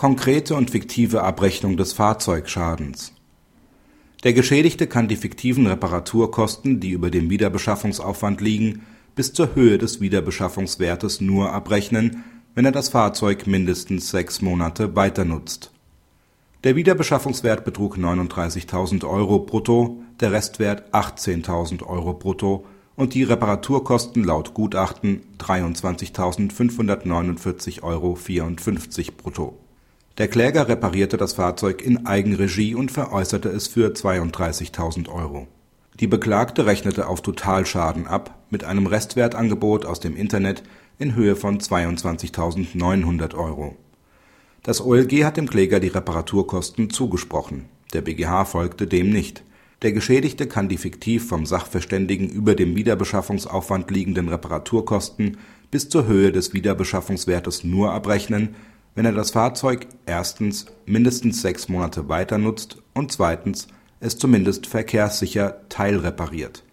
Konkrete und fiktive Abrechnung des Fahrzeugschadens Der Geschädigte kann die fiktiven Reparaturkosten, die über dem Wiederbeschaffungsaufwand liegen, bis zur Höhe des Wiederbeschaffungswertes nur abrechnen, wenn er das Fahrzeug mindestens sechs Monate weiternutzt. Der Wiederbeschaffungswert betrug 39.000 Euro brutto, der Restwert 18.000 Euro brutto und die Reparaturkosten laut Gutachten 23.549,54 Euro brutto der Kläger reparierte das Fahrzeug in Eigenregie und veräußerte es für 32.000 Euro. Die Beklagte rechnete auf Totalschaden ab mit einem Restwertangebot aus dem Internet in Höhe von 22.900 Euro. Das OLG hat dem Kläger die Reparaturkosten zugesprochen. Der BGH folgte dem nicht. Der Geschädigte kann die fiktiv vom Sachverständigen über dem Wiederbeschaffungsaufwand liegenden Reparaturkosten bis zur Höhe des Wiederbeschaffungswertes nur abrechnen wenn er das Fahrzeug erstens mindestens sechs Monate weiter nutzt und zweitens es zumindest verkehrssicher teilrepariert.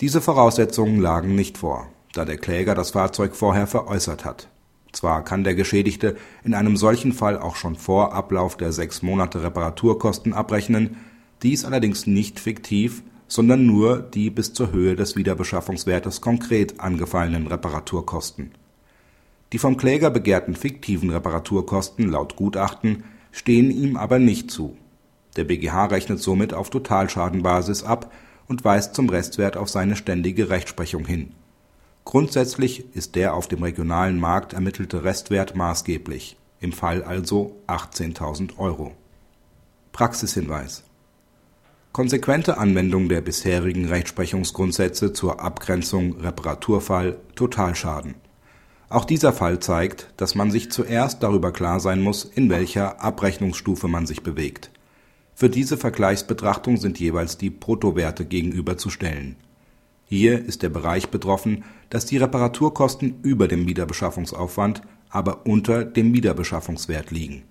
Diese Voraussetzungen lagen nicht vor, da der Kläger das Fahrzeug vorher veräußert hat. Zwar kann der Geschädigte in einem solchen Fall auch schon vor Ablauf der sechs Monate Reparaturkosten abrechnen, dies allerdings nicht fiktiv, sondern nur die bis zur Höhe des Wiederbeschaffungswertes konkret angefallenen Reparaturkosten die vom Kläger begehrten fiktiven Reparaturkosten laut Gutachten stehen ihm aber nicht zu. Der BGH rechnet somit auf Totalschadenbasis ab und weist zum Restwert auf seine ständige Rechtsprechung hin. Grundsätzlich ist der auf dem regionalen Markt ermittelte Restwert maßgeblich, im Fall also 18.000 Euro. Praxishinweis Konsequente Anwendung der bisherigen Rechtsprechungsgrundsätze zur Abgrenzung Reparaturfall Totalschaden auch dieser Fall zeigt, dass man sich zuerst darüber klar sein muss, in welcher Abrechnungsstufe man sich bewegt. Für diese Vergleichsbetrachtung sind jeweils die Bruttowerte gegenüberzustellen. Hier ist der Bereich betroffen, dass die Reparaturkosten über dem Wiederbeschaffungsaufwand, aber unter dem Wiederbeschaffungswert liegen